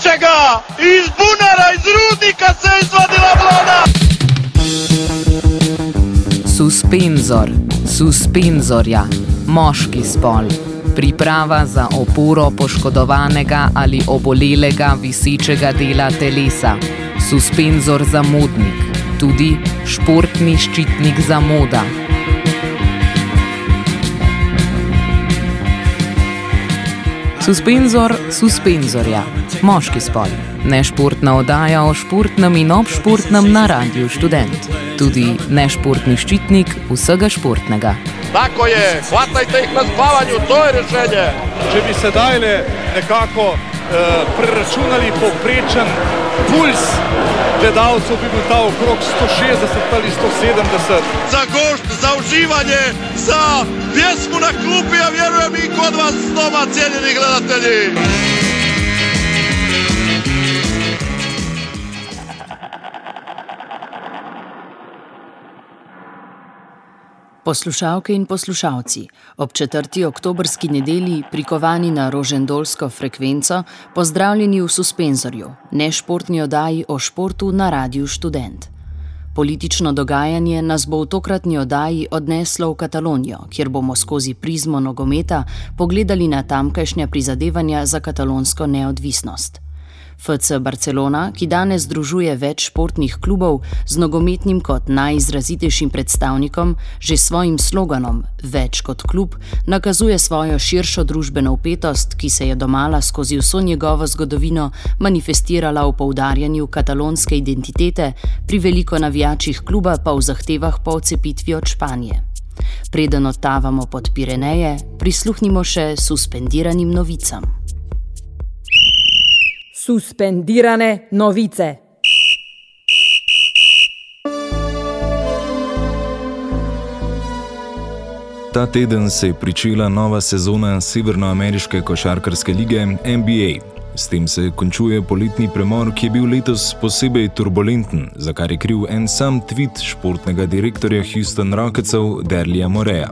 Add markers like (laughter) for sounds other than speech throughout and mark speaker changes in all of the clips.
Speaker 1: ničega, iz bunara, iz rudnika se izvadila vlada.
Speaker 2: Suspenzor, suspenzorja, moški spol. Priprava za oporo poškodovanega ali obolelega visečega dela telesa. Suspenzor za modnik, tudi športni ščitnik za moda. Suspenzor suspenzorja, moški spol. Nešportna oddaja o športnem in obšportnem na radiju študent. Tudi nešportni ščitnik vsega športnega.
Speaker 1: Tako je, hvatajte jih na spavanju, to je rešenje.
Speaker 3: Če bi sedaj le nekako uh, preračunali povprečen puls gledalcev, bi bil ta okrog 160 ali 170.
Speaker 1: Za gošt, za uživanje, za pjesmu na klupi, ja vjerujem i kod vas doma, cijenjeni gledatelji.
Speaker 4: Poslušalke in poslušalci, ob 4. oktobrski nedelji, prikovani na rožendolsko frekvenco, pozdravljeni v suspenzorju, nešportni oddaji o športu na Radiu Student. Politično dogajanje nas bo v tokratni oddaji odneslo v Katalonijo, kjer bomo skozi prizmo nogometa pogledali na tamkajšnja prizadevanja za katalonsko neodvisnost. FC Barcelona, ki danes združuje več športnih klubov z nogometnim kot najizrazitejšim predstavnikom, že s svojim sloganom Več kot klub, nakazuje svojo širšo družbeno upetost, ki se je domala skozi vso njegovo zgodovino manifestirala v poudarjanju katalonske identitete, pri veliko navijačih kluba pa v zahtevah po odcepitvi od Španije. Preden odtavamo pod Pireneje, prisluhnimo še suspendiranim novicam
Speaker 5: suspendirane novice.
Speaker 6: Ta teden se je pričela nova sezona Severnoameriške košarkarske lige NBA. S tem se končuje poletni premor, ki je bil letos posebej turbulenten, za kar je kriv en sam tweet športnega direktorja Houston Rocketsov Derlija Moreja.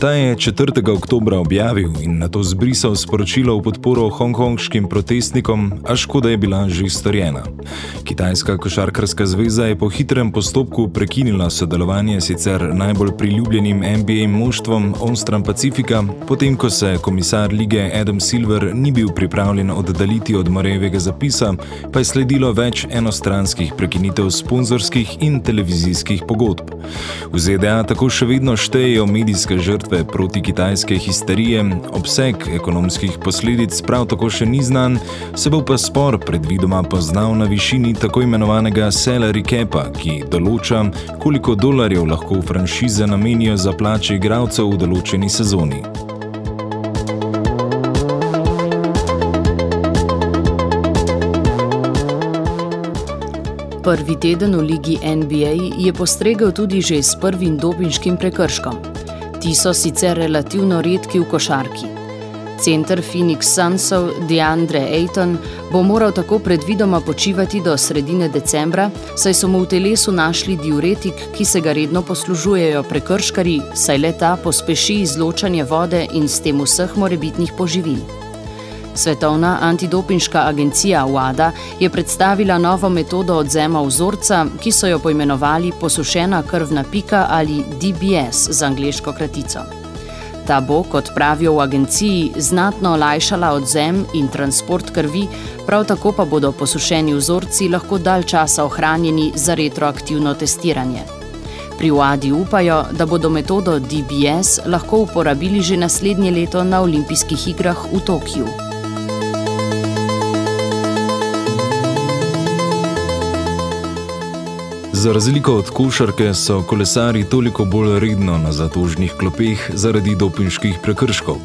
Speaker 6: Ta je 4. oktober objavil in na to zbrisal sporočilo v podporo hongkonškim protestnikom, a škoda je bila že storjena. Kitajska košarkarska zveza je po hitrem postopku prekinila sodelovanje sicer najbolj priljubljenim NBA moštvom Onstran Pacifika, potem ko se komisar lige Adam Silver ni bil pripravljen oddaliti od Morejevega zapisa, pa je sledilo več enostranskih prekinitev sponzorskih in televizijskih pogodb. V ZDA tako še vedno štejejo medijske žrtve proti kitajske histerije, obseg ekonomskih posledic prav tako še ni znan, se bo pa spor predvidoma poznal na višini tako imenovanega salary capa, ki določa, koliko dolarjev lahko franšize namenijo za plače igralcev v določeni sezoni.
Speaker 4: Prvi teden v ligi NBA je postregel tudi že s prvim dopinškim prekrškom. Ti so sicer relativno redki v košarki. Center Phoenix Sunsov DeAndre Ayton bo moral tako predvidoma počivati do sredine decembra, saj so mu v telesu našli diuretik, ki se ga redno poslužujejo prekrškari, saj leta pospeši izločanje vode in s tem vseh morebitnih poživil. Svetovna antidopinška agencija WADA je predstavila novo metodo odzema vzorca, ki so jo poimenovali posušena krvna pika ali DBS z angliško kratico. Ta bo, kot pravijo v agenciji, znatno olajšala odzem in transport krvi, prav tako pa bodo posušeni vzorci lahko dalj časa ohranjeni za retroaktivno testiranje. Pri WADI upajo, da bodo metodo DBS lahko uporabili že naslednje leto na olimpijskih igrah v Tokiu.
Speaker 6: Za razliko od košarke so kolesari toliko bolj redno na zatožnih klopeh zaradi dopinških prekrškov.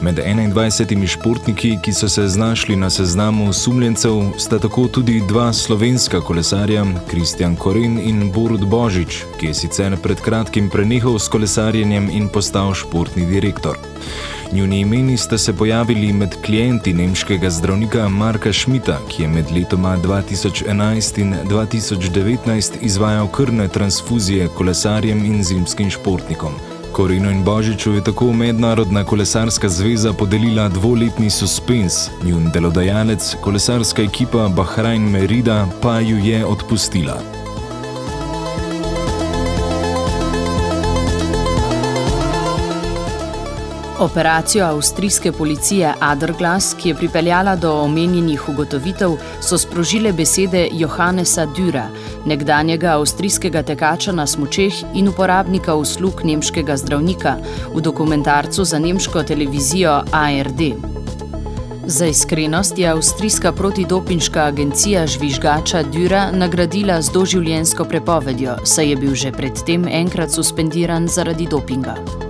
Speaker 6: Med 21 športniki, ki so se znašli na seznamu sumljencev, sta tako tudi dva slovenska kolesarja, Kristjan Koren in Borut Božič, ki je sicer pred kratkim prenehal s kolesarjenjem in postal športni direktor. Njuni imeni sta se pojavili med klienti nemškega zdravnika Marka Šmita, ki je med letoma 2011 in 2019 izvajal krvne transfuzije kolesarjem in zimskim športnikom. Korino in Božiču je tako Mednarodna kolesarska zveza podelila dvoletni suspens, njun delodajalec, kolesarska ekipa Bahrajn Merida, pa ju je odpustila.
Speaker 4: Operacijo avstrijske policije Adrglas, ki je pripeljala do omenjenih ugotovitev, so sprožile besede Johannesa Düra, nekdanjega avstrijskega tekača na smočeh in uporabnika uslug nemškega zdravnika v dokumentarcu za nemško televizijo ARD. Za iskrenost je avstrijska protidopinška agencija žvižgača Düra nagradila z doživljensko prepovedjo, saj je bil že predtem enkrat suspendiran zaradi dopinga.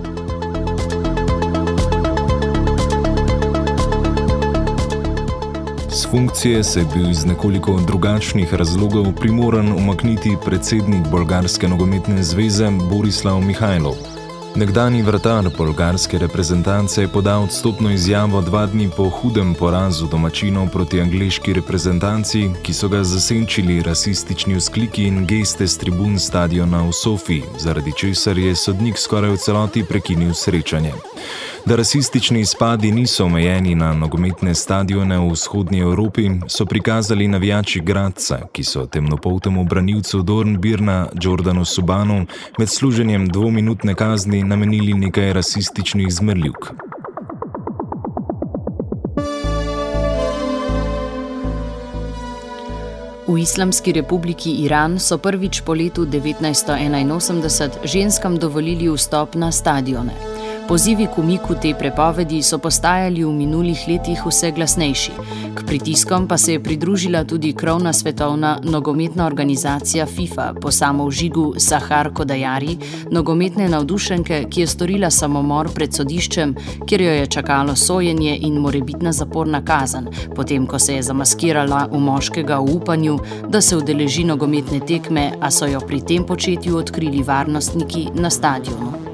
Speaker 6: Z funkcije se je bil iz nekoliko drugačnih razlogov primoran umakniti predsednik Bolgarske nogometne zveze Borislav Mihajlov. Nekdani vratar bolgarske reprezentance je podal odstopno izjavo dva dni po hudem porazu domačinov proti angliški reprezentanci, ki so ga zasenčili rasistični vzkliki in geste z tribun stadiona v Sofiji, zaradi česar je sodnik skoraj v celoti prekinil srečanje. Da rasistični izpadi niso omejeni na nogometne stadione v vzhodnji Evropi, so prikazali navijači Gradca, ki so temnopoltemu branilcu Dornbirna Jordanu Subanu med služenjem dvominutne kazni namenili nekaj rasističnih zmrljivk.
Speaker 4: V Islamski republiki Iran so prvič po letu 1981 ženskam dovolili vstop na stadione. Pozivi k umiku te prepovedi so postajali v minulih letih vse glasnejši. K pritiskom pa se je pridružila tudi krovna svetovna nogometna organizacija FIFA po samovžigu Sahar Kodajari, nogometne navdušenke, ki je storila samomor pred sodiščem, kjer jo je čakalo sojenje in morebitna zaporna kazen, potem ko se je zamaskirala v moškega v upanju, da se udeleži nogometne tekme, a so jo pri tem početju odkrili varnostniki na stadionu.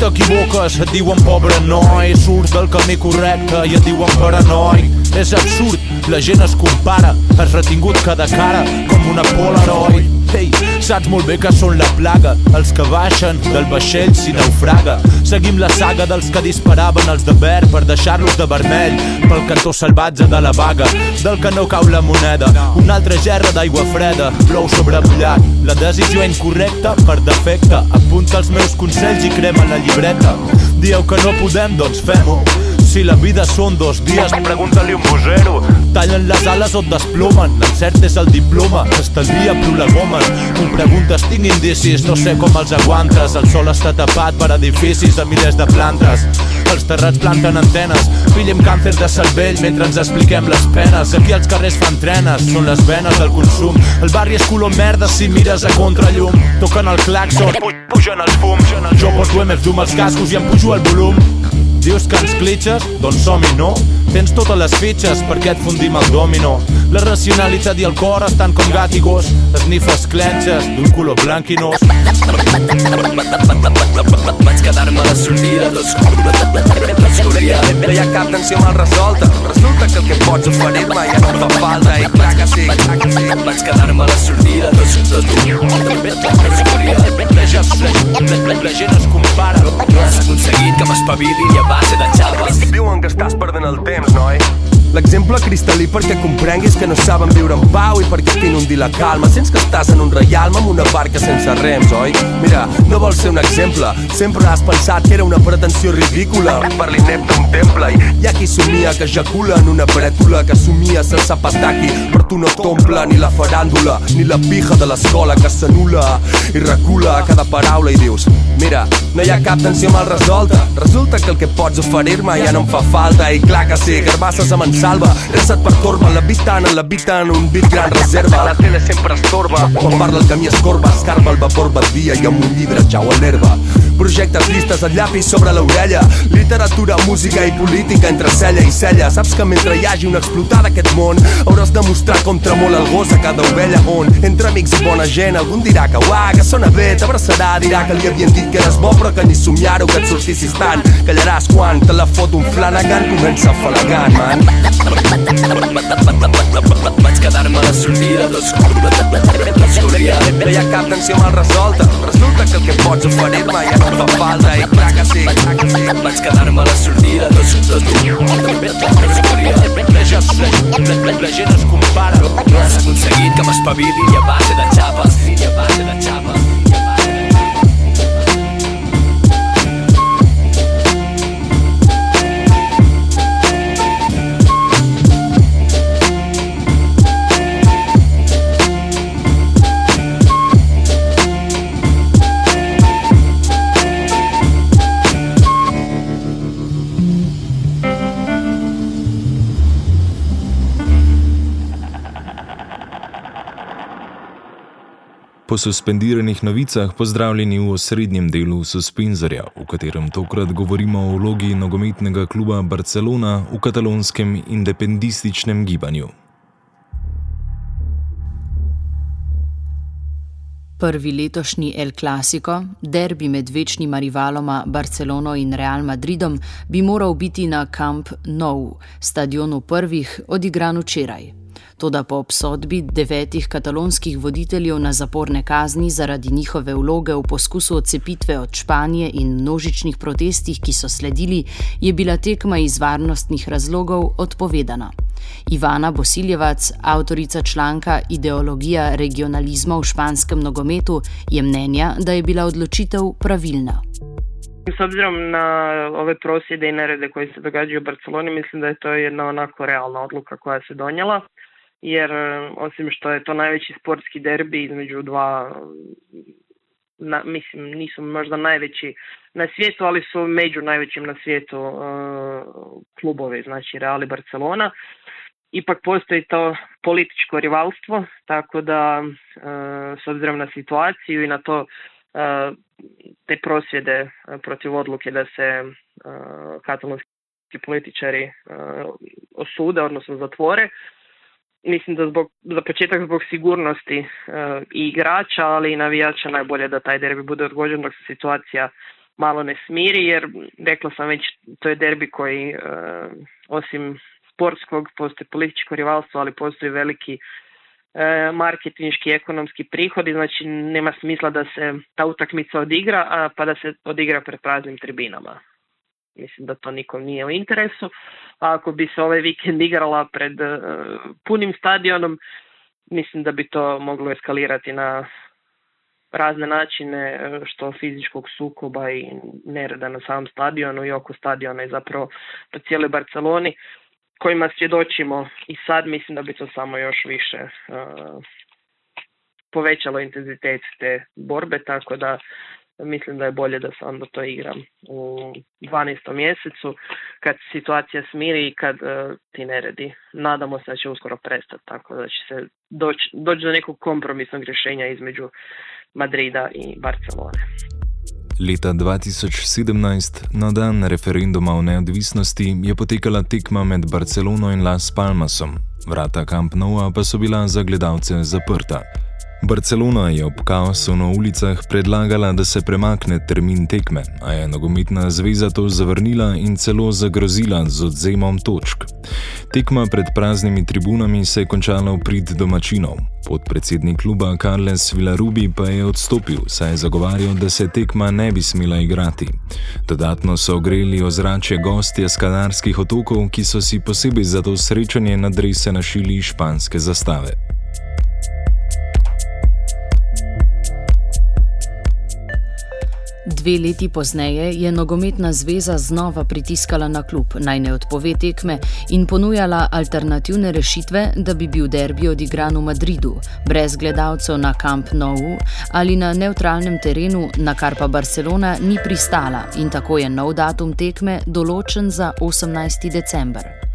Speaker 7: T'equivoques, et diuen pobre noi, surt del camí correcte i et diuen paranoi. És absurd, la gent es compara, has retingut cada cara com una polaroid. Ei, saps molt bé que són la plaga, els que baixen del vaixell si naufraga. Seguim la saga dels que disparaven els de verd per deixar-los de vermell pel cantó salvatge de la vaga, del que no cau la moneda. Una altra gerra d'aigua freda, plou sobre mullat. La decisió incorrecta per defecte, apunta els meus consells i crema la llibreta. Dieu que no podem, doncs fem-ho. Si la vida són dos dies, pregunta-li un bosero. Tallen les ales o et desplomen, l'encert és el diploma, estalvia prolegomen. Tu preguntes, tinc indicis, no sé com els aguantes. El sol està tapat per edificis de milers de plantes. Els terrats planten antenes, pillem càncer de cervell mentre ens expliquem les penes. Aquí els carrers fan trenes, són les venes del consum. El barri és color merda si mires a contrallum. Toquen el claxon, pugen els fums. Jo porto MF2 amb els cascos i em pujo el volum. Dius que ens glitches? Doncs som-hi, no? Tens totes les fitxes perquè et fundim el domino. La racionalitat i el cor estan com gat i gos. Esnifes clenxes d'un color blanc i nos.
Speaker 8: Vaig quedar-me a la sortida. No hi ha cap tensió mal resolta. Resulta que el que pots oferir-me ja no fa falta. I clar que sí. Vaig quedar-me a la sortida.
Speaker 7: La gent es compara.
Speaker 8: No has aconseguit que m'espavili i a base de xaves.
Speaker 9: Diuen que estàs perdent el temps, noi. L'exemple cristal·lí perquè comprenguis que no saben viure en pau i perquè t'inundir la calma. Sents que estàs en un reialme amb una barca sense rems, oi? Mira, no vols ser un exemple. Sempre has pensat que era una pretensió ridícula. Per l'inepte un temple i hi ha qui somia que ejacula en una brètula que somia sense pastaqui. Per tu no t'omple ni la faràndula ni la pija de l'escola que s'anula i recula cada paraula i dius Mira, no hi ha cap tensió mal resolta. Resulta que el que pots oferir-me ja no em fa falta i clar que sí, carbasses amb ençà salva, res et pertorba, l'habitant, l'habitant, un bit gran reserva. La tele sempre estorba, quan parla el camí escorba, escarba el vapor badia i amb un llibre jau a l'herba. Projectes, llistes, el llapis sobre l'orella, literatura, música i política entre cella i cella. Saps que mentre hi hagi una explotada aquest món, hauràs de mostrar com tremola el gos a cada ovella on, entre amics i bona gent, algun dirà que uah, que sona bé, t'abraçarà, dirà que li havien dit que eres bo però que ni somiar-ho que et sortissis tant. Callaràs quan te la fot un Flanagan, comença falagant, man.
Speaker 8: Vaig quedar-me a la sortida l'escolia.
Speaker 9: No hi ha cap tensió mal resolta. Resulta que el que pots oferir-me ja no fa falta i traca sí.
Speaker 8: Vaig quedar-me a la sortida l'escolia.
Speaker 7: La gent es compara.
Speaker 8: Has aconseguit que m'espavili a base de xapes. I a base de xapes.
Speaker 6: Po suspendiranih novicah pozdravljeni v osrednjem delu suspenzorja, v katerem tokrat govorimo o vlogi nogometnega kluba Barcelona v katalonskem independističnem gibanju.
Speaker 4: Prvi letošnji El Clasico, derbi med večnima rivaloma Barcelono in Real Madridom, bi moral biti na Camp Nou, stadionu prvih, odigran včeraj. Toda po obsodbi devetih katalonskih voditeljev na zaporne kazni zaradi njihove vloge v poskusu odcepitve od Španije in množičnih protestih, ki so sledili, je bila tekma iz varnostnih razlogov odpovedana. Ivana Bosiljevac, avtorica članka Ideologija regionalizma v španskem nogometu, je mnenja, da je bila odločitev pravilna.
Speaker 10: S obzirom na ove prosjede i nerede koji se događaju u Barceloni, mislim da je to jedna onako realna odluka koja se donijela jer e, osim što je to najveći sportski derbi između dva na, mislim nisu možda najveći na svijetu, ali su među najvećim na svijetu uh, klubove, znači Real i Barcelona. Ipak postoji to političko rivalstvo, tako da uh, s obzirom na situaciju i na to te prosvjede protiv odluke da se katalonski političari osude, odnosno zatvore, mislim da zbog, za početak zbog sigurnosti uh, i igrača, ali i navijača najbolje da taj derbi bude odgođen dok se situacija malo ne smiri, jer rekla sam već, to je derbi koji uh, osim sportskog postoji političko rivalstvo, ali postoji veliki uh, marketinški ekonomski prihodi, znači nema smisla da se ta utakmica odigra, a pa da se odigra pred praznim tribinama. Mislim da to nikom nije u interesu. A ako bi se ovaj vikend igrala pred uh, punim stadionom, mislim da bi to moglo eskalirati na razne načine e, što fizičkog sukoba i nereda na samom stadionu i oko stadiona i zapravo po cijeloj Barceloni kojima svjedočimo i sad mislim da bi to samo još više uh, povećalo intenzitet te borbe tako da mislim da je bolje da se onda to igram u 12. mjesecu kad situacija smiri i kad uh, ti neredi. Nadamo se da će uskoro prestati, tako da će se doći doć do nekog kompromisnog rješenja između Madrida i Barcelone.
Speaker 6: Leta 2017, na dan referenduma o neodvisnosti, je potekala tekma med Barcelono in Las Palmasom. Vrata Camp Nou pa so bila za gledalce zaprta. Barcelona je ob kaosu na ulicah predlagala, da se premakne termin tekme, a je nogometna zveza to zavrnila in celo zagrozila z odzemom točk. Tekma pred praznimi tribunami se je končala v prid domačinov. Podpredsednik kluba Carles Villarubi pa je odstopil, saj je zagovarjal, da se tekma ne bi smela igrati. Dodatno so ogreli ozračje gostje z Kanarskih otokov, ki so si posebej za to srečanje na drese našili španske zastave.
Speaker 4: Dve leti pozneje je nogometna zveza znova pritiskala na klub naj ne odpove tekme in ponujala alternativne rešitve, da bi bil derbi odigran v Madridu, brez gledalcev na Camp Nou ali na neutralnem terenu, na kar pa Barcelona ni pristala in tako je nov datum tekme določen za 18. december.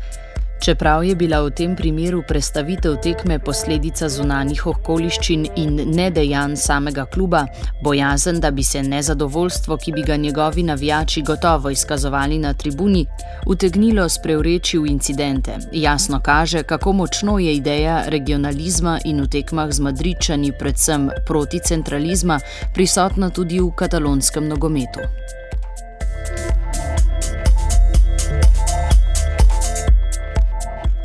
Speaker 4: Čeprav je bila v tem primeru prestavitev tekme posledica zunanjih okoliščin in ne dejanj samega kluba, bojazen, da bi se nezadovoljstvo, ki bi ga njegovi navijači gotovo izkazovali na tribuni, utegnilo sprevreči v incidente, jasno kaže, kako močno je ideja regionalizma in v tekmah z Madridčani, predvsem proti centralizma, prisotna tudi v katalonskem nogometu.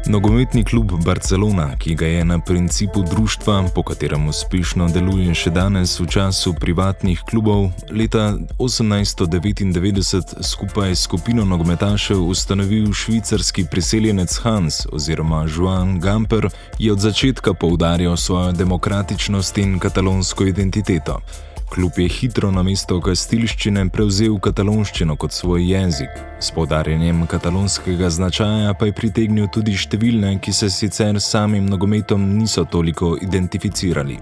Speaker 6: Nogometni klub Barcelona, ki ga je na principu društva, po katerem uspešno deluje še danes v času privatnih klubov, leta 1899 skupaj s skupino nogometašev ustanovil švicarski priseljenec Hans oziroma Joan Gamper, je od začetka poudarjal svojo demokratičnost in katalonsko identiteto. Klub je hitro na mesto kastilščine prevzel katalonščino kot svoj jezik. S podarjanjem katalonskega značaja pa je pritegnil tudi številne, ki se sicer samim nogometom niso toliko identificirali.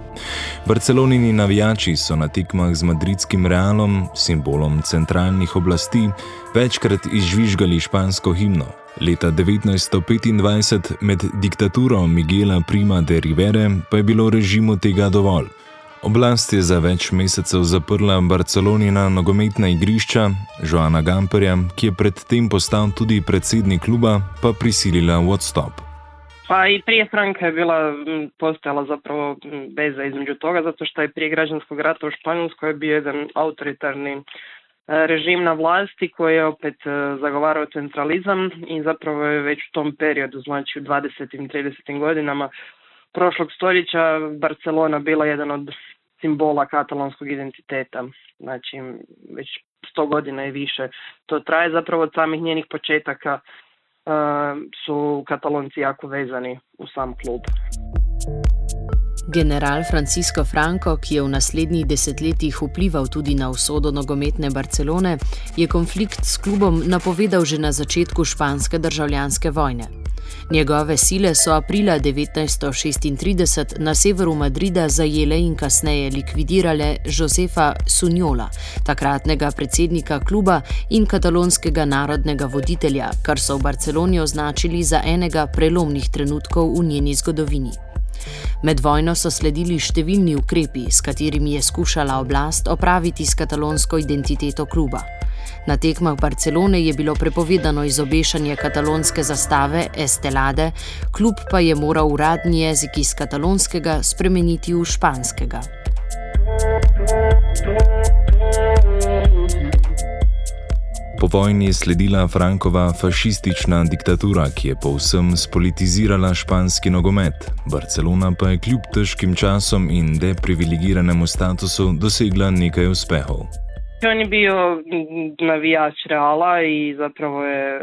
Speaker 6: Barcelonini navijači so na tekmah z madridskim realom, simbolom centralnih oblasti, večkrat izžvižgali špansko himno. Leta 1925, med diktaturo Miguela Prima de Rivere, pa je bilo režimu tega dovolj. Oblast je za več mesecev zaprla Barcelonina nogometna igrišča, Joana Gamperja, ki je predtem postal tudi predsednik kluba, pa prisilila v odstop.
Speaker 10: Pa i prije Franka je bila postojala zapravo veza između toga, zato što je prije građanskog rata u Španjolskoj bio jedan autoritarni režim na vlasti koji je opet zagovarao centralizam i zapravo je već u tom periodu, znači u 20. i 30. godinama prošlog stoljeća Barcelona bila jedan od simbola katalonskog identiteta. Znači, već sto godina i više to traje. Zapravo od samih njenih početaka uh, su katalonci jako vezani u sam klub.
Speaker 4: General Francisco Franco, ki je v naslednjih desetletjih vplival tudi na usodo nogometne Barcelone, je konflikt s klubom napovedal že na začetku španske državljanske vojne. Njegove sile so aprila 1936 na severu Madrida zajele in kasneje likvidirale Josefa Sunjola, takratnega predsednika kluba in katalonskega narodnega voditelja, kar so v Barceloni označili za enega prelomnih trenutkov v njeni zgodovini. Med vojno so sledili številni ukrepi, s katerimi je skušala oblast opraviti s katalonsko identiteto kluba. Na tekmah Barcelone je bilo prepovedano izobešanje katalonske zastave Estelade, klub pa je moral uradni jezik iz katalonskega spremeniti v španskega.
Speaker 6: Po vojni je sledila Frankova fašistična diktatura, ki je povsem spolitizirala španski nogomet. Barcelona pa je kljub težkim časom in deprivilegiranemu statusu dosegla nekaj uspehov.
Speaker 10: On je bio navijač Reala i zapravo je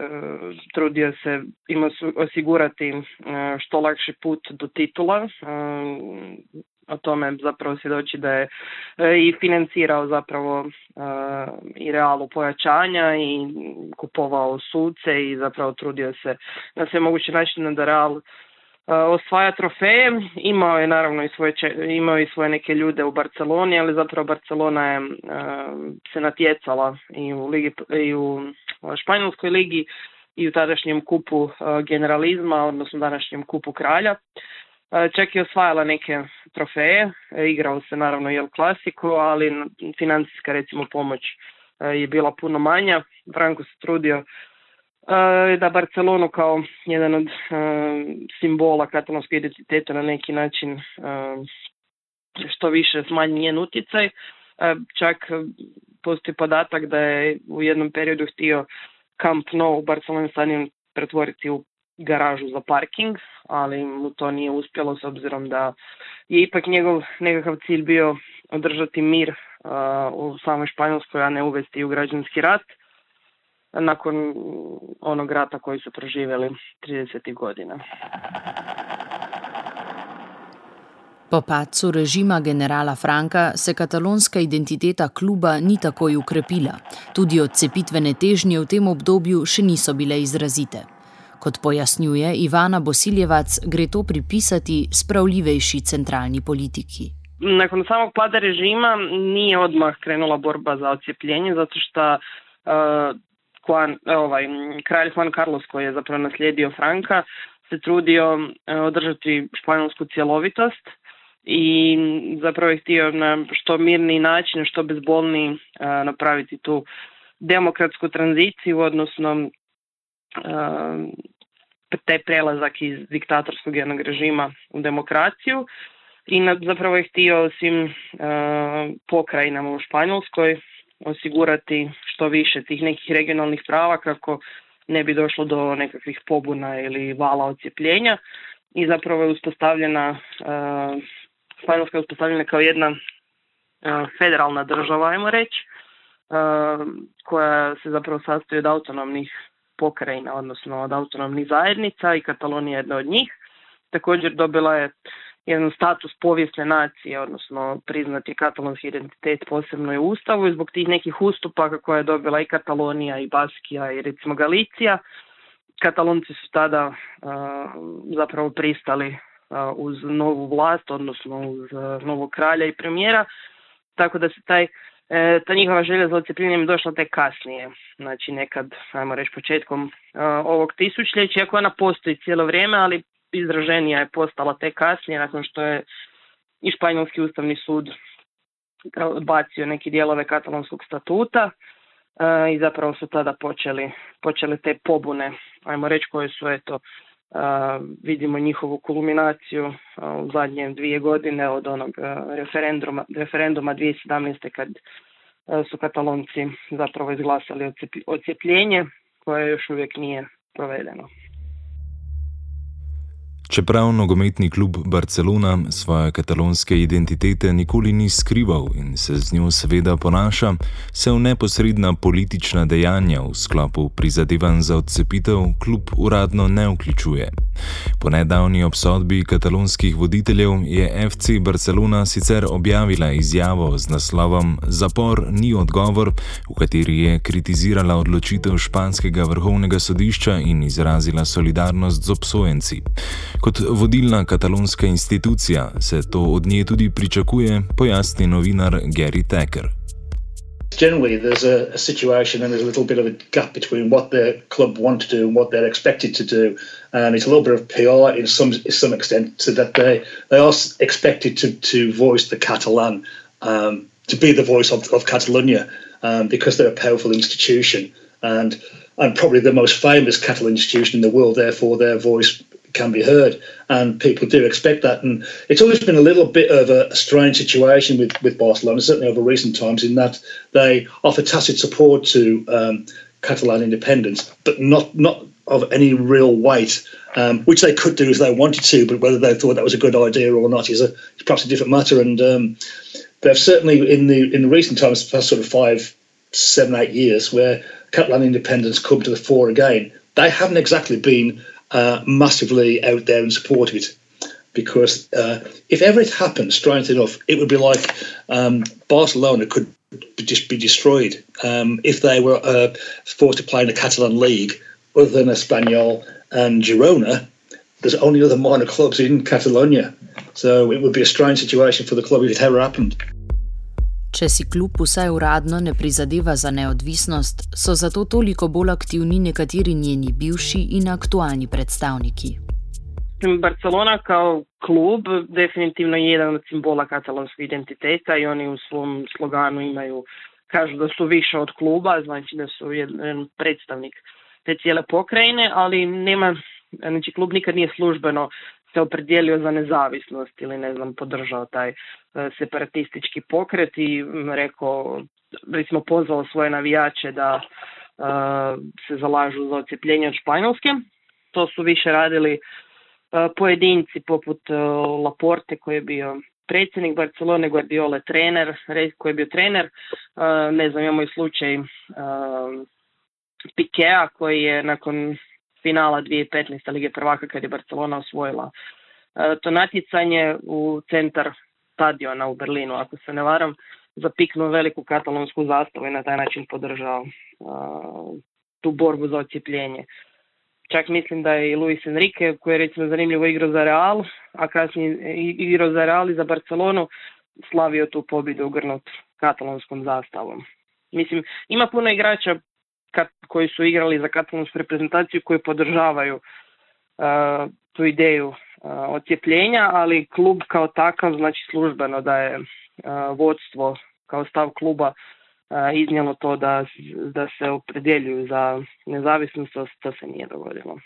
Speaker 10: trudio se ima osigurati što lakši put do titula. O tome zapravo svjedoči da je i financirao zapravo i realu pojačanja i kupovao suce i zapravo trudio se na sve moguće načine da Real osvaja trofeje. Imao je naravno i svoje, imao i svoje neke ljude u Barceloni, ali zapravo Barcelona je se natjecala i u, ligi, i u Španjolskoj ligi i u tadašnjem kupu generalizma, odnosno današnjem kupu kralja. Čak je osvajala neke trofeje, igrao se naravno i El Clasico, ali financijska recimo pomoć je bila puno manja. Franko se trudio da Barcelonu kao jedan od simbola katalonskog identiteta na neki način što više smanji njen utjecaj. Čak postoji podatak da je u jednom periodu htio Camp Nou u Barcelona stadion pretvoriti u garažu za parking, ali mu to nije uspjelo s obzirom da je ipak njegov nekakav cilj bio održati mir uh, u samoj Španjolskoj, a ne uvesti u građanski rat nakon onog rata koji su proživjeli 30. godina.
Speaker 4: Po pacu režima generala Franka se katalonska identiteta kluba ni takoj ukrepila. Tudi odcepitvene težnje v tem obdobju še niso bile izrazite. Kot pojasnjuje Ivana Bosiljevac, gre to pripisati spravljivejši centralni politiki.
Speaker 10: Nakon samog pada režima nije odmah krenula borba za odcepljenje, zato što uh, Juan, ovaj, kralj Juan Carlos koji je zapravo naslijedio Franka se trudio održati španjolsku cjelovitost i zapravo je htio na što mirniji način, što bezbolniji napraviti tu demokratsku tranziciju, odnosno taj prelazak iz diktatorskog jednog režima u demokraciju. I zapravo je htio svim pokrajinama u Španjolskoj osigurati što više tih nekih regionalnih prava kako ne bi došlo do nekakvih pobuna ili vala ocijepljenja i zapravo je uspostavljena Španjolska je uspostavljena kao jedna federalna država, ajmo reći, koja se zapravo sastoji od autonomnih pokrajina, odnosno od autonomnih zajednica i Katalonija je jedna od njih. Također dobila je jedan status povijesne nacije, odnosno priznati katalonski identitet posebno je u Ustavu. I zbog tih nekih ustupaka koje je dobila i Katalonija i Baskija i recimo Galicija, Katalonci su tada zapravo pristali uz novu vlast, odnosno uz novog kralja i premijera, tako da se taj e, ta njihova želja za odcepljenjem došla tek kasnije, znači nekad, ajmo reći, početkom ovog tisućljeća, iako ona postoji cijelo vrijeme, ali izraženija je postala tek kasnije, nakon što je i Španjolski ustavni sud odbacio neki dijelove katalonskog statuta i zapravo su tada počeli, počeli te pobune, ajmo reći, koje su eto, vidimo njihovu kulminaciju u zadnje dvije godine od onog referenduma, referenduma 2017. kad su katalonci zapravo izglasali ocijepljenje koje još uvijek nije provedeno.
Speaker 6: Čeprav nogometni klub Barcelona svoje katalonske identitete nikoli ni skrival in se z njo seveda ponaša, se v neposredna politična dejanja v sklopu prizadevanj za odcepitev klub uradno ne vključuje. Po nedavni obsodbi katalonskih voditeljev je FC Barcelona sicer objavila izjavo z naslovom Zapor ni odgovor, v kateri je kritizirala odločitev španskega vrhovnega sodišča in izrazila solidarnost z obsojenci. Kot vodilna katalonska institucija se to od nje tudi pričakuje, pojasni novinar Gary Tacker.
Speaker 11: Generally, there's a, a situation and there's a little bit of a gap between what the club want to do and what they're expected to do. And it's a little bit of PR in some some extent, so that they, they are expected to, to voice the Catalan, um, to be the voice of, of Catalonia, um, because they're a powerful institution and and probably the most famous Catalan institution in the world. Therefore, their voice can be heard, and people do expect that. And it's always been a little bit of a, strange situation with, with Barcelona, certainly over recent times, in that they offer tacit support to um, Catalan independence, but not not of any real weight, um, which they could do if they wanted to, but whether they thought that was a good idea or not is, a, is perhaps a different matter. And um, they've certainly in the in the recent times, past sort of five, seven, eight years, where Catalan independence come to the fore again, they haven't exactly been uh, massively out there and support it. Because uh, if ever it happened, strange enough, it would be like um, Barcelona could just be destroyed um, if they were uh, forced to play in the Catalan league, other than Espanyol and Girona. There's only other minor clubs in Catalonia, so it would be a strange situation for the club if it ever happened.
Speaker 4: Če si kljub vsaj uradno ne prizadeva za neodvisnost, so zato toliko bolj aktivni nekateri njeni bivši in aktualni predstavniki.
Speaker 10: Barcelona kao klub definitivno je jedan od simbola katalonskog identiteta i oni u svom sloganu imaju, kažu da su više od kluba, znači da su jedan predstavnik te cijele pokrajine, ali nema, znači klub nikad nije službeno se opredijelio za nezavisnost ili ne znam podržao taj e, separatistički pokret i rekao recimo pozvao svoje navijače da e, se zalažu za ocijepljenje od Španjolske. To su više radili e, pojedinci poput Laporte koji je bio predsjednik Barcelone, Guardiola trener, koji je bio trener, ne znam, imamo i slučaj Pikea koji je nakon finala 2015. Lige prvaka kad je Barcelona osvojila e, to natjecanje u centar stadiona u Berlinu, ako se ne varam, zapiknuo veliku katalonsku zastavu i na taj način podržao e, tu borbu za ocijepljenje. Čak mislim da je i Luis Enrique, koji je recimo zanimljivo igrao za Real, a kasnije igrao za Real i za Barcelonu, slavio tu pobjedu ugrnut katalonskom zastavom. Mislim, ima puno igrača koji su igrali za katalonsku reprezentaciju koji podržavaju tu ideju ocijepljenja, ali klub kao takav, znači službeno da je vodstvo kao stav kluba iznijelo to da, da se opredjeljuju za nezavisnost, to se nije dogodilo.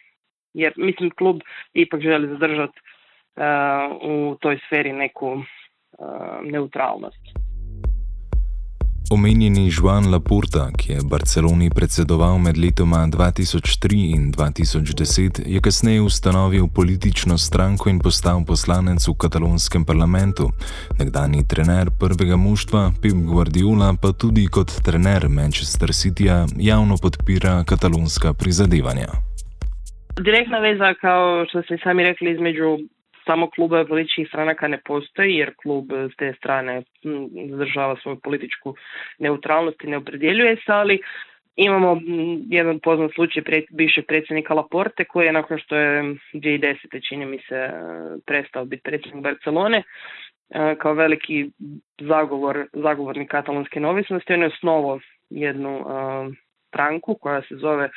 Speaker 10: Jer mislim klub ipak želi zadržati u toj sferi neku neutralnost.
Speaker 6: Omenjeni Juan Laporta, ki je Barceloni predsedoval med letoma 2003 in 2010, je kasneje ustanovil politično stranko in postal poslanec v katalonskem parlamentu. Nekdani trener prvega muštva Pep Guardiola pa tudi kot trener Manchester Cityja javno podpira katalonska prizadevanja.
Speaker 10: Direktna veza, kao što ste sami rekli, između samo kluba političkih stranaka ne postoji jer klub s te strane zadržava svoju političku neutralnost i ne opredjeljuje se, ali imamo jedan poznat slučaj bivšeg predsjednika Laporte koji je nakon što je 2010. čini mi se prestao biti predsjednik Barcelone kao veliki zagovor, zagovornik katalonske neovisnosti on je osnovao jednu stranku koja se zove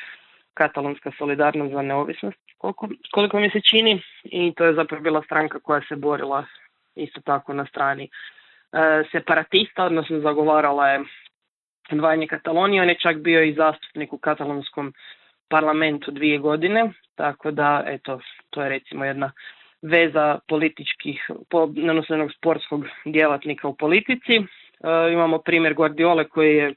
Speaker 10: katalonska solidarnost za neovisnost, koliko, koliko mi se čini, i to je zapravo bila stranka koja se borila isto tako na strani e, separatista, odnosno zagovarala je dvajanje Katalonije, on je čak bio i zastupnik u katalonskom parlamentu dvije godine, tako da eto, to je recimo jedna veza političkih, odnosno jednog sportskog djelatnika u politici. E, imamo primjer Guardiole koji je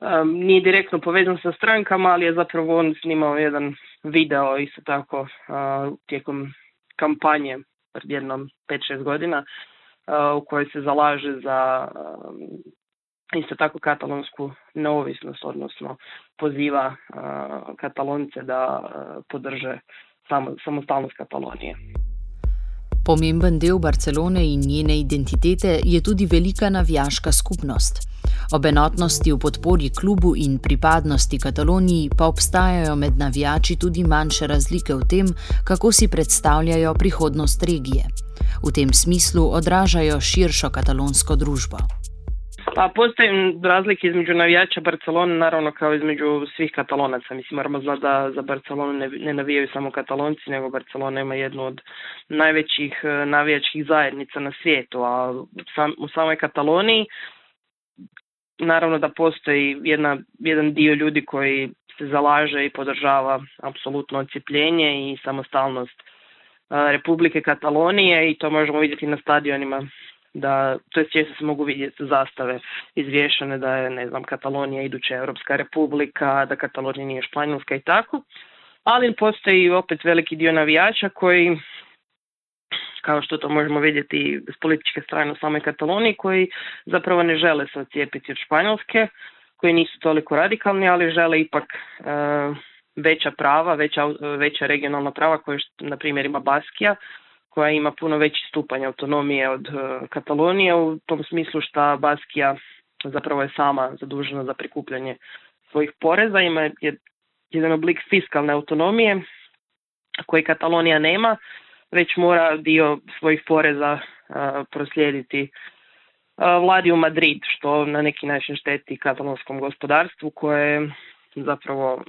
Speaker 10: um, nije direktno povezan sa strankama, ali je zapravo on snimao jedan video isto tako uh, tijekom kampanje pred jednom 5-6 godina uh, u kojoj se zalaže za um, isto tako katalonsku neovisnost, odnosno poziva uh, katalonce da uh, podrže samo, samostalnost Katalonije.
Speaker 4: Pomemben del Barcelone in njene identitete je tudi velika navijaška skupnost. Ob enotnosti v podpori klubu in pripadnosti Kataloniji pa obstajajo med navijači tudi manjše razlike v tem, kako si predstavljajo prihodnost regije. V tem smislu odražajo širšo katalonsko družbo.
Speaker 10: Pa postoji razlike između navijača Barcelone, naravno kao između svih katalonaca. Mislim, moramo znati da za Barcelonu ne, ne navijaju samo katalonci, nego Barcelona ima jednu od najvećih e, navijačkih zajednica na svijetu, a sam, u samoj Kataloniji naravno da postoji jedna, jedan dio ljudi koji se zalaže i podržava apsolutno ocijepljenje i samostalnost e, Republike Katalonije i to možemo vidjeti na stadionima da to je često se mogu vidjeti zastave izvješene da je ne znam Katalonija iduća Europska republika, da Katalonija nije Španjolska i tako. Ali postoji opet veliki dio navijača koji kao što to možemo vidjeti s političke strane u samoj Kataloniji, koji zapravo ne žele se ocijepiti od Španjolske, koji nisu toliko radikalni, ali žele ipak e, veća prava, veća, veća regionalna prava koje, na primjer, ima Baskija, koja ima puno veći stupanj autonomije od uh, Katalonije u tom smislu što Baskija zapravo je sama zadužena za prikupljanje svojih poreza, ima jedan oblik fiskalne autonomije koji Katalonija nema, već mora dio svojih poreza proslijediti vladi u Madrid, što na neki način šteti katalonskom gospodarstvu koje zapravo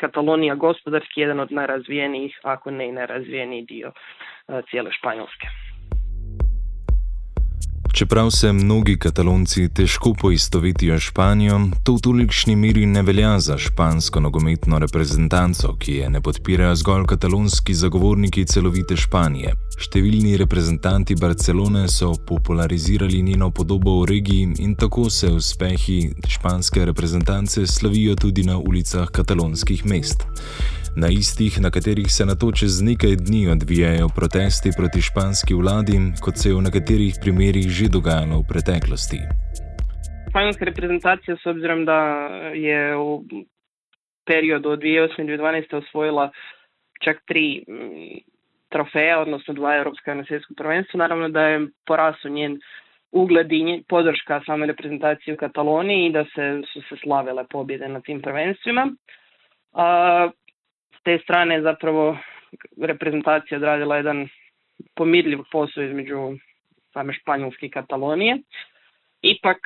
Speaker 10: Katalonija gospodarski jedan od najrazvijenijih, ako ne i najrazvijeniji dio cijele Španjolske.
Speaker 6: Čeprav se mnogi katalonci težko poistovetijo s Španijo, to v tolikšni meri ne velja za špansko nogometno reprezentanco, ki je ne podpirajo zgolj katalonski zagovorniki celovite Španije. Številni reprezentanti Barcelone so popularizirali njeno podobo v regiji in tako se uspehi španske reprezentance slavijo tudi na ulicah katalonskih mest na istih, na katerih se na to čez nekaj dni odvijajo protesti proti španski vladi, kot se je v nekaterih primerjih že dogajalo v preteklosti.
Speaker 10: Španska reprezentacija, s obzirom da je v periodu od 2008-2012 osvojila čak tri mm, trofeja, odnosno dva evropska na svjetskom prvenstvu, naravno da je porasao njen ugled i podrška same reprezentacije u Kataloniji i da se, su se slavile pobjede na tim prvenstvima. A, te strane zapravo reprezentacija odradila jedan pomirljiv posao između same Španjolske i Katalonije. Ipak,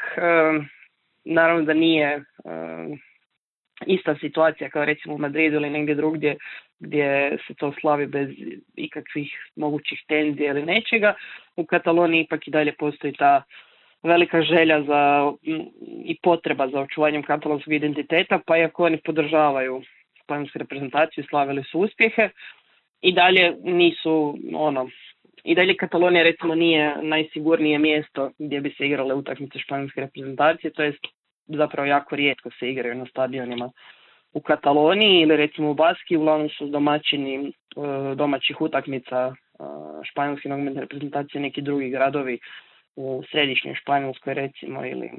Speaker 10: naravno da nije ista situacija kao recimo u Madridu ili negdje drugdje gdje se to slavi bez ikakvih mogućih tenzija ili nečega. U Kataloniji ipak i dalje postoji ta velika želja za, i potreba za očuvanjem katalonskog identiteta, pa iako oni podržavaju španjolsku reprezentaciju, slavili su uspjehe, i dalje nisu ono, i dalje Katalonija recimo nije najsigurnije mjesto gdje bi se igrale utakmice španjolske reprezentacije, to jest zapravo jako rijetko se igraju na stadionima u Kataloniji ili recimo u Baski, uglavnom su domaćini e, domaćih utakmica e, španjolske nogometne reprezentacije neki drugi gradovi u središnjoj Španjolskoj recimo ili e,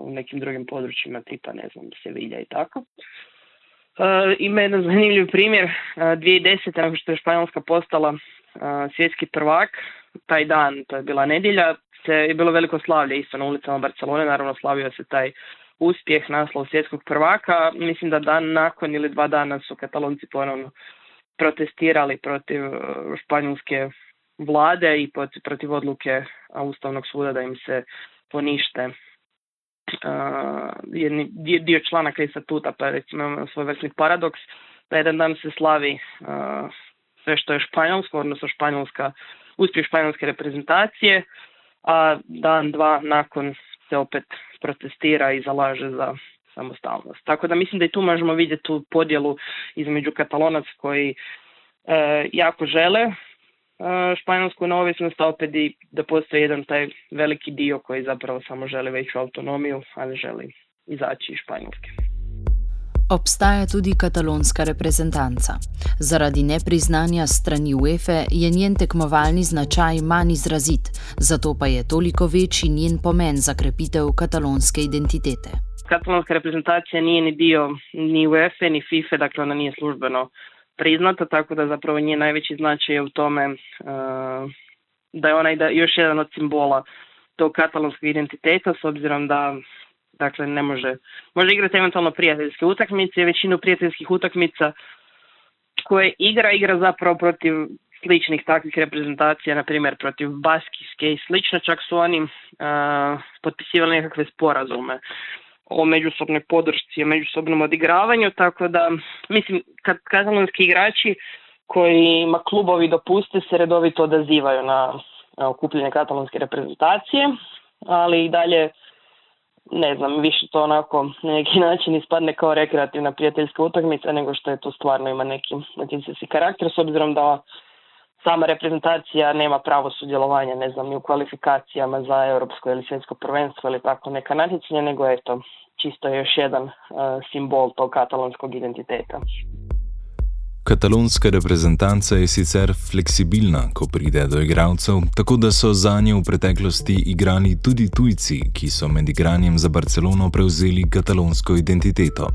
Speaker 10: u nekim drugim područjima tipa ne znam Sevilla i tako. Ima jedan zanimljiv primjer, 2010. nakon što je Španjolska postala svjetski prvak, taj dan, to je bila nedjelja, se je bilo veliko slavlje isto na ulicama Barcelone, naravno slavio se taj uspjeh naslov svjetskog prvaka. Mislim da dan nakon ili dva dana su katalonci ponovno protestirali protiv španjolske vlade i protiv odluke Ustavnog suda da im se ponište uh, jedni, dio članaka i statuta, pa recimo imamo svoj vrstni paradoks, da jedan dan se slavi uh, sve što je španjolsko, odnosno španjolska, uspjeh španjolske reprezentacije, a dan, dva nakon se opet protestira i zalaže za samostalnost. Tako da mislim da i tu možemo vidjeti tu podjelu između katalonac koji e, jako žele španjolsku neovisnost, a opet i da postoji jedan taj veliki dio koji zapravo samo želi veću autonomiju, ali želi izaći iz Španjolske.
Speaker 4: Obstaja tudi katalonska reprezentanca. Zaradi nepriznanja strani UEFA je njen tekmovalni značaj manj izrazit, zato pa je toliko večji njen pomen za krepitev katalonske identitete.
Speaker 10: Katalonska reprezentacija nije ni dio ni UEFA ni FIFA, dakle ona nije službeno priznata, tako da zapravo njen najveći značaj u tome uh, da je ona da još jedan od simbola tog katalonskog identiteta, s obzirom da Dakle, ne može, može igrati eventualno prijateljske utakmice, većinu prijateljskih utakmica koje igra, igra zapravo protiv sličnih takvih reprezentacija, na primjer protiv Baskijske i slično, čak su oni uh, potpisivali nekakve sporazume o međusobnoj podršci, o međusobnom odigravanju, tako da, mislim, kad katalonski igrači ima klubovi dopuste se redovito odazivaju na okupljanje katalonske reprezentacije, ali i dalje ne znam, više to onako na neki način ispadne kao rekreativna prijateljska utakmica nego što je to stvarno ima neki natjecateljski karakter s obzirom da sama reprezentacija nema pravo sudjelovanja, ne znam, ni u kvalifikacijama za europsko ili svjetsko prvenstvo ili tako neka natjecanja, nego eto, čisto je još jedan uh, simbol tog katalonskog identiteta.
Speaker 6: Katalonska reprezentanca je sicer fleksibilna, ko pride do igralcev, tako da so za nje v preteklosti igrali tudi tujci, ki so med igranjem za Barcelono prevzeli katalonsko identiteto.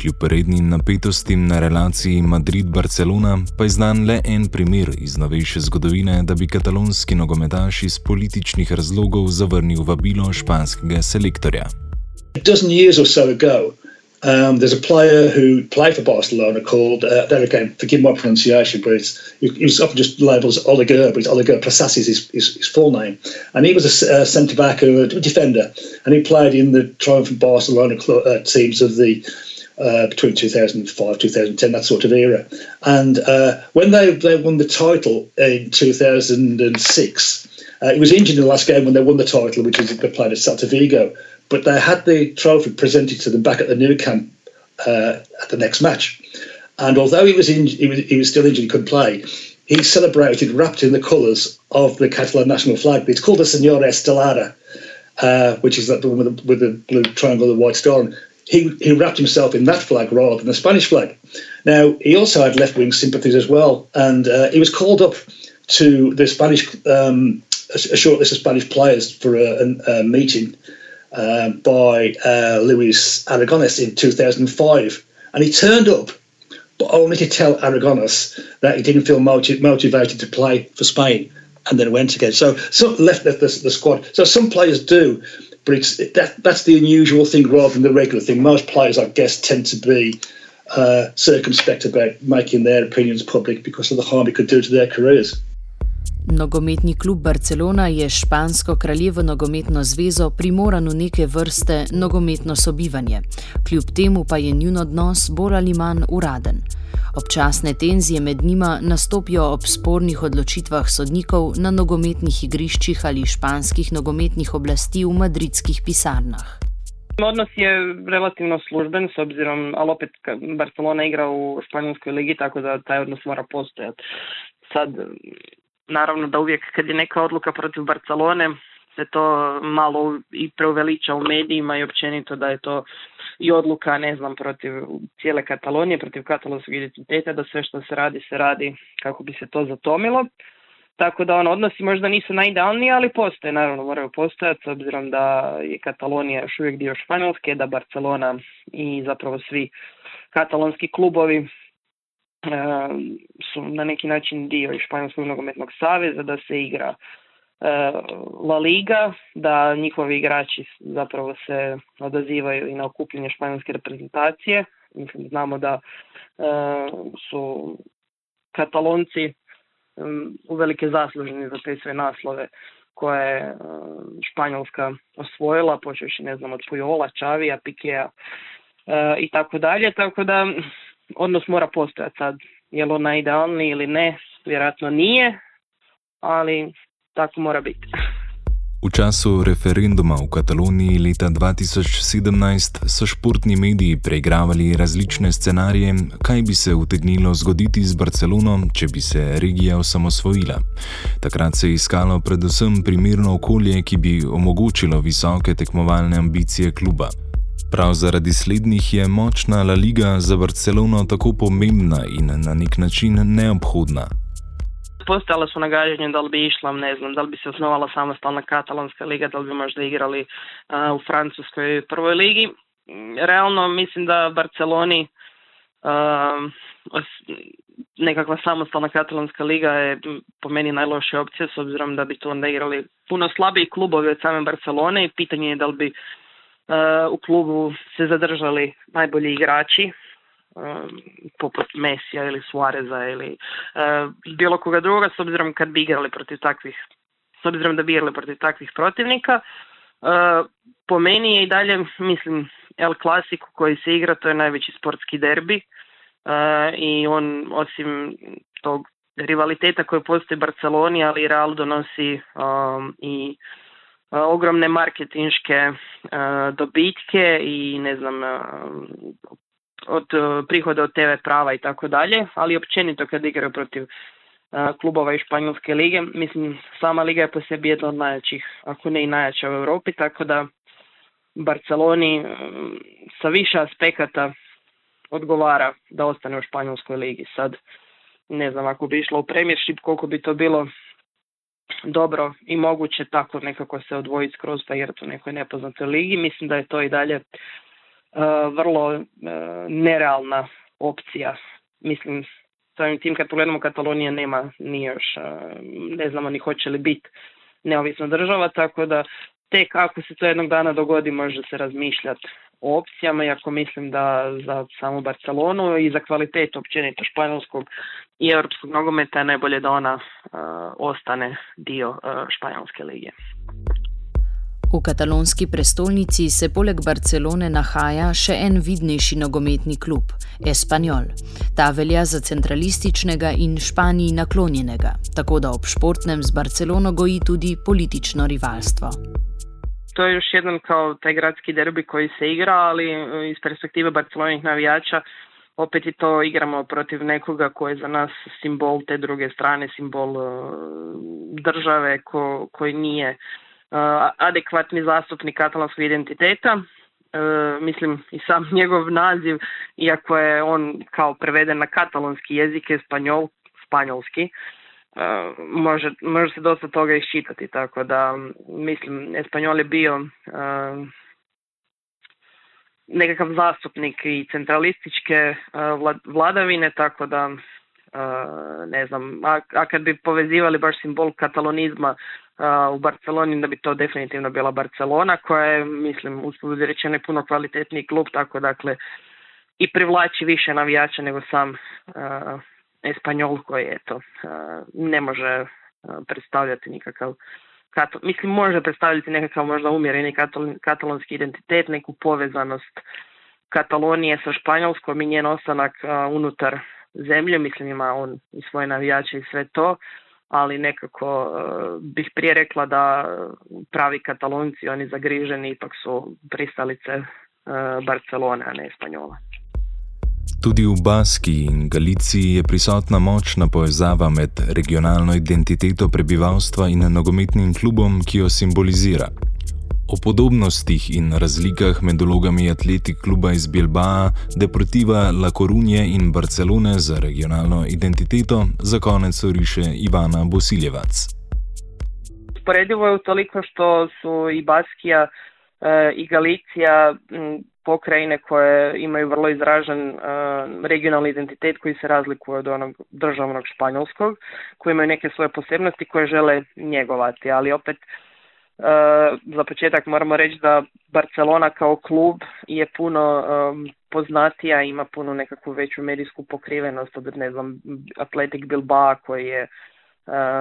Speaker 6: Kljub rednim napetostim na relaciji Madrid-Barcelona pa je znan le en primer iz novejše zgodovine, da bi katalonski nogometaš iz političnih razlogov zavrnil vabilo španskega selektorja.
Speaker 11: Dozen years or so ago, Um, there's a player who played for Barcelona called, uh, there again, forgive my pronunciation, but it's, he was often just labelled as Oliger, but it's Oliger Prasas is his, his, his, full name. And he was a, a centre back, a, a defender, and he played in the triumphant Barcelona uh, teams of the uh, between 2005 2010 that sort of era. And uh, when they, they won the title in 2006 uh, he was injured in the last game when they won the title which was played at Celta Vigo but they had the trophy presented to them back at the new camp uh, at the next match. And although he was, in, he was he was still injured, he couldn't play. He celebrated wrapped in the colours of the Catalan national flag. It's called the Senora Estelada, uh, which is that the one with the, with the blue triangle and the white star. He, he wrapped himself in that flag rather than the Spanish flag. Now, he also had left wing sympathies as well, and uh, he was called up to the Spanish, um, a, short of Spanish players for a, a, a meeting uh, by uh, Luis Aragones in 2005. And he turned up, but only to tell Aragones that he didn't feel motiv- motivated to play for Spain and then went again. So some left the, the, the squad. So some players do, but it's that, that's the unusual thing rather than the regular thing. Most players, I guess, tend to be uh, circumspect about making their opinions public because of the harm it could do to their careers.
Speaker 4: Nogometni klub Barcelona je špansko kraljevo nogometno zvezo primoran v neke vrste nogometno sobivanje, kljub temu pa je njun odnos bolj ali manj uraden. Občasne tenzije med njima nastopijo ob spornih odločitvah sodnikov na nogometnih igriščih ali španskih nogometnih oblasti v madridskih pisarnah.
Speaker 10: Odnos je relativno služben, s obzirom, ali opet Barcelona igra u Španjolskoj ligi, tako da taj odnos mora postojati. Sad, naravno da uvijek kad je neka odluka protiv Barcelone, se to malo i preuveliča u medijima i općenito da je to i odluka, ne znam, protiv cijele Katalonije, protiv katalonskog identiteta, da sve što se radi, se radi kako bi se to zatomilo. Tako da on odnosi možda nisu najidealniji, ali postoje, naravno moraju postojati, s obzirom da je Katalonija još uvijek dio Španjolske, da Barcelona i zapravo svi katalonski klubovi su na neki način dio i Španjolskog nogometnog saveza, da se igra e, La Liga, da njihovi igrači zapravo se odazivaju i na okupljenje španjolske reprezentacije. Mislim, znamo da e, su katalonci uvelike zasluženi za te sve naslove koje je Španjolska osvojila, počeši ne znam od Pujola, Čavija, Pikea i tako dalje, tako da odnos mora postojati sad, je li on idealni ili ne, vjerojatno nije, ali tako mora biti.
Speaker 6: V času referenduma v Kataloniji leta 2017 so športni mediji preigravali različne scenarije, kaj bi se utegnilo zgoditi z Barcelono, če bi se regija osamosvojila. Takrat se je iskalo predvsem primirno okolje, ki bi omogočilo visoke tekmovalne ambicije kluba. Prav zaradi slednjih je močna La Liga za Barcelono tako pomembna in na nek način neobhodna.
Speaker 10: Postojala su nagađanja da li bi išla, ne znam, da li bi se osnovala samostalna katalonska liga, da li bi možda igrali uh, u francuskoj prvoj ligi. Realno mislim da Barceloni uh, nekakva samostalna katalonska liga je po meni najlošija opcija s obzirom da bi tu onda igrali puno slabiji klubovi od same Barcelone i pitanje je da li bi u klubu se zadržali najbolji igrači Um, poput Mesija ili Suareza ili uh, bilo koga druga s obzirom kad bi igrali protiv takvih s obzirom da bi igrali protiv takvih protivnika. Po meni je i dalje mislim El Clasico koji se igra to je najveći sportski derbi. I on osim tog rivaliteta koji postoji Barceloni ali i Real donosi i ogromne marketinške dobitke i ne znam od e, prihoda od TV prava i tako dalje, ali općenito kad igraju protiv e, klubova iz Španjolske lige, mislim sama liga je po sebi jedna od najjačih, ako ne i najjača u Europi, tako da Barceloni e, sa više aspekata odgovara da ostane u Španjolskoj ligi. Sad ne znam ako bi išlo u Premiership koliko bi to bilo dobro i moguće tako nekako se odvojiti skroz pa igrati u nekoj nepoznatoj ligi. Mislim da je to i dalje E, vrlo e, nerealna opcija. Mislim, samim tim kad pogledamo Katalonija nema ni još, e, ne znamo ni hoće li biti neovisna država, tako da tek ako se to jednog dana dogodi može se razmišljati o opcijama, iako mislim da za samu Barcelonu i za kvalitetu općenito španjolskog i europskog nogometa je najbolje da ona ostane dio španjolske lige.
Speaker 4: V katalonski prestolnici se poleg Barcelone nahaja še en vidnejši nogometni klub, Espanyol. Ta velja za centralističnega in Španiji naklonjenega, tako da ob športnem z Barcelono goji tudi politično rivalstvo.
Speaker 10: To je još jedan kao taj gradski derbi koji se igra, ali e, iz perspektive barcelonih navijača opet i to igramo protiv nekoga koji je za nas simbol te druge strane, simbol e, države ko, koji nije adekvatni zastupnik katalonskog identiteta. E, mislim i sam (laughs) njegov naziv, iako je on kao preveden na katalonski jezik, je spanjol, spanjolski, e, može, može se dosta toga iščitati, tako da mislim, Espanjol je bio e, nekakav zastupnik i centralističke vladavine, tako da ne znam, a, a kad bi povezivali baš simbol katalonizma u Barceloni da bi to definitivno bila Barcelona koja je mislim uspud rečeno puno kvalitetniji klub tako dakle i privlači više navijača nego sam uh, Espanjol koji eto uh, ne može predstavljati nikakav katal, mislim, može predstavljati nekakav možda umjereni katal, katalonski identitet, neku povezanost Katalonije sa Španjolskom i njen ostanak unutar zemlje, mislim ima on i svoje navijače i sve to, ali nekako bih prije rekla da pravi katalonci, oni zagriženi, ipak su pristalice Barcelone, a ne Španjola.
Speaker 6: Tudi v Baski in Galiciji je prisotna močna povezava med regionalno identiteto prebivalstva in nogometnim klubom, ki jo simbolizira. O podobnostih in razlikah med vlogami atletik kluba iz Bilbao, Deportiva La Coruña in Barcelone za regionalno identiteto za konec riše Ivana Bosiljevac.
Speaker 10: Usporedivo je toliko, što su i Baskija e, i Galicija pokrajine koje imaju vrlo izražen uh, regionalni identitet koji se razlikuje od onog državnog španjolskog, koji imaju neke svoje posebnosti koje žele njegovati, ali opet uh, za početak moramo reći da Barcelona kao klub je puno um, poznatija, ima puno nekakvu veću medijsku pokrivenost od ne znam Atletic Bilbao koji je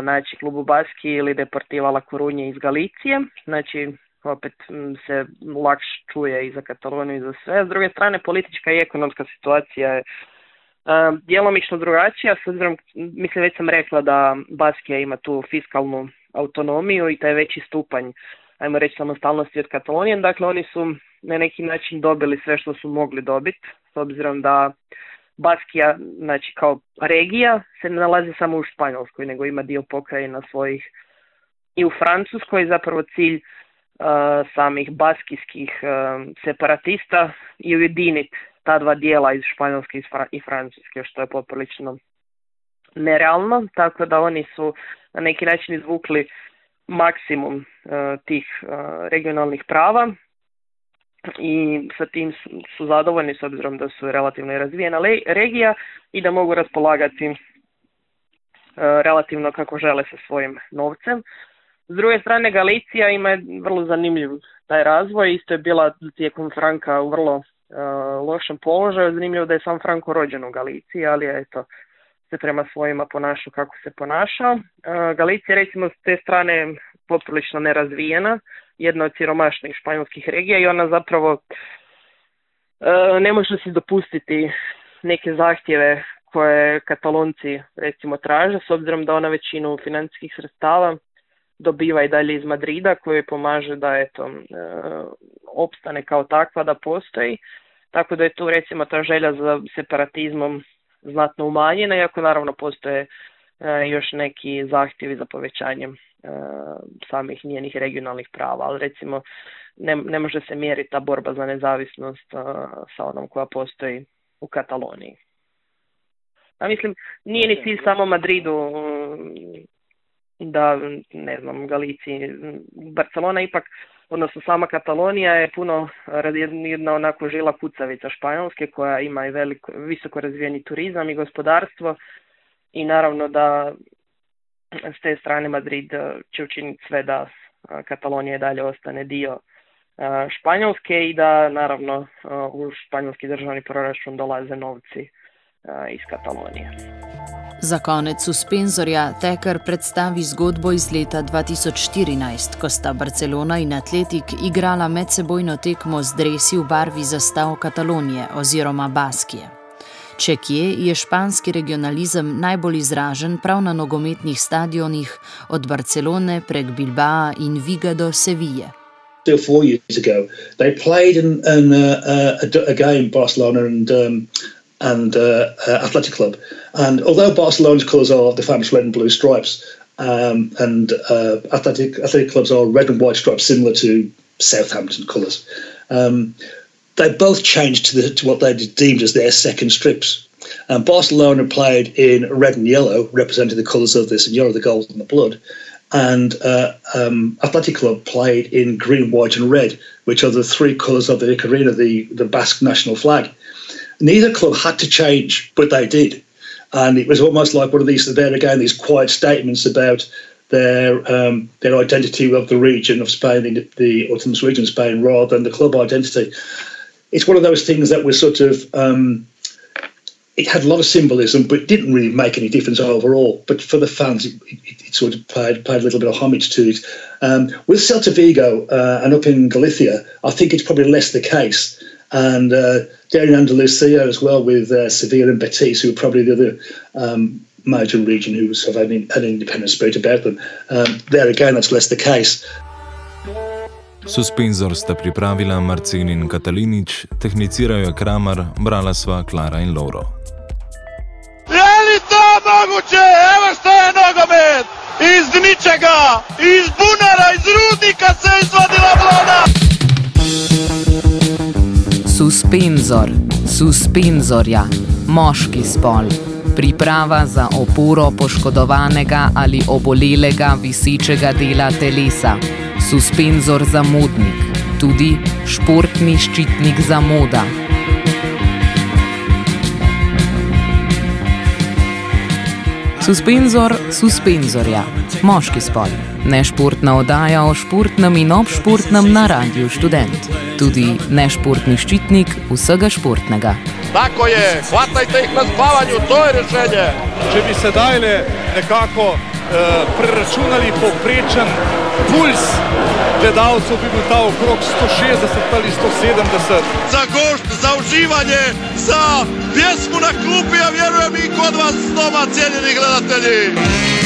Speaker 10: najveći klub u Baski ili Deportiva La Coruña iz Galicije, znači opet se lakše čuje i za Kataloniju i za sve. S druge strane, politička i ekonomska situacija je uh, djelomično drugačija, s obzirom, mislim već sam rekla da Baskija ima tu fiskalnu autonomiju i taj veći stupanj, ajmo reći, samostalnosti od Katalonije, dakle oni su na neki način dobili sve što su mogli dobiti, s obzirom da Baskija, znači kao regija, se ne nalazi samo u Španjolskoj, nego ima dio pokrajina svojih i u Francuskoj, zapravo cilj samih baskijskih separatista i ujediniti ta dva dijela iz Španjolske i Francuske, što je poprilično nerealno, tako da oni su na neki način izvukli maksimum tih regionalnih prava i sa tim su zadovoljni s obzirom da su relativno razvijena regija i da mogu raspolagati relativno kako žele sa svojim novcem. S druge strane, Galicija ima vrlo zanimljiv taj razvoj. Isto je bila tijekom Franka u vrlo uh, lošem položaju. Zanimljivo da je sam Franko rođen u Galiciji, ali je eto, se prema svojima ponašao kako se ponašao. Uh, Galicija recimo s te strane poprilično nerazvijena, jedna od siromašnih španjolskih regija i ona zapravo uh, ne može si dopustiti neke zahtjeve koje katalonci recimo traže, s obzirom da ona većinu financijskih sredstava dobiva i dalje iz Madrida koji pomaže da eto, e, opstane kao takva da postoji. Tako da je tu recimo ta želja za separatizmom znatno umanjena, iako naravno postoje e, još neki zahtjevi za povećanjem e, samih njenih regionalnih prava, ali recimo ne, ne može se mjeriti ta borba za nezavisnost sa onom koja postoji u Kataloniji. A mislim, nije ni cilj samo Madridu da, ne znam, Galiciji, Barcelona ipak, odnosno sama Katalonija je puno jedna onako žila kucavica Španjolske koja ima i veliko, visoko razvijeni turizam i gospodarstvo i naravno da s te strane Madrid eh, će učiniti sve da eh, Katalonija dalje ostane dio eh, Španjolske i da naravno u španjolski državni proračun dolaze novci iz Katalonije.
Speaker 4: Za konec suspenzorja Teker predstavi zgodbo iz leta 2014, ko sta Barcelona in Atletik igrala medsebojno tekmo z dresi v barvi zastav Katalonije oziroma Baskije. Če kje je španski regionalizem najbolj izražen prav na nogometnih stadionih, od Barcelone prek Bilbao in Viga do Seville.
Speaker 11: Four years ago, they played in, in uh, uh, a game, Barcelona and um, and uh, uh, Athletic Club. And although Barcelona's colours are the famous red and blue stripes, um, and uh, Athletic Athletic clubs are red and white stripes, similar to Southampton colours. Um, they both changed to, the, to what they deemed as their second strips. Um, Barcelona played in red and yellow, representing the colours of and yellow the gold and the blood. And uh, um, Athletic Club played in green, white, and red, which are the three colours of the Icarina, the, the Basque national flag neither club had to change, but they did. And it was almost like one of these, there again, these quiet statements about their um, their identity of the region of Spain, the, the autonomous region of Spain, rather than the club identity. It's one of those things that was sort of um, it had a lot of symbolism, but didn't really make any difference overall. But for the fans, it, it, it sort of paid, paid a little bit of homage to it. Um, with Celta Vigo uh, and up in Galicia, I think it's probably less the case. And uh, down in Andalusia as well, with uh, Sevilla and Betis, who are probably the other um, major region who have had an, an independent spirit about them. Um, there again, that's less the case.
Speaker 6: Suspenzor sta pripravila Marcin in Katalinič, tehnicirajo Kramer, brala sva Klara in Lauro.
Speaker 1: Je li to mogoče? Evo što je nogomet! Iz ničega, iz bunara, iz rudnika se je izvadila vlada!
Speaker 2: Suspenzor, suspenzorja, moški spol. Priprava za oporo poškodovanega ali obolelega visičega dela telesa. Suspenzor za modnik, tudi športni ščitnik za moda. Suspenzor suspenzorja, moški spol. Nešportna oddaja o športnem in obšportnem na Radiu Student. Tudi nešportni ščitnik vsega športnega.
Speaker 1: Tako je, hvatajte jih na spavanju, to je rešenje.
Speaker 3: Če bi sedaj le nekako preračunali povprečen puls gledalcev, bi bil ta okrog 160 ali 170.
Speaker 1: Za gošt, za uživanje, za pjesmu na klupi, a vjerujem i kod vas doma, cijenjeni gledatelji.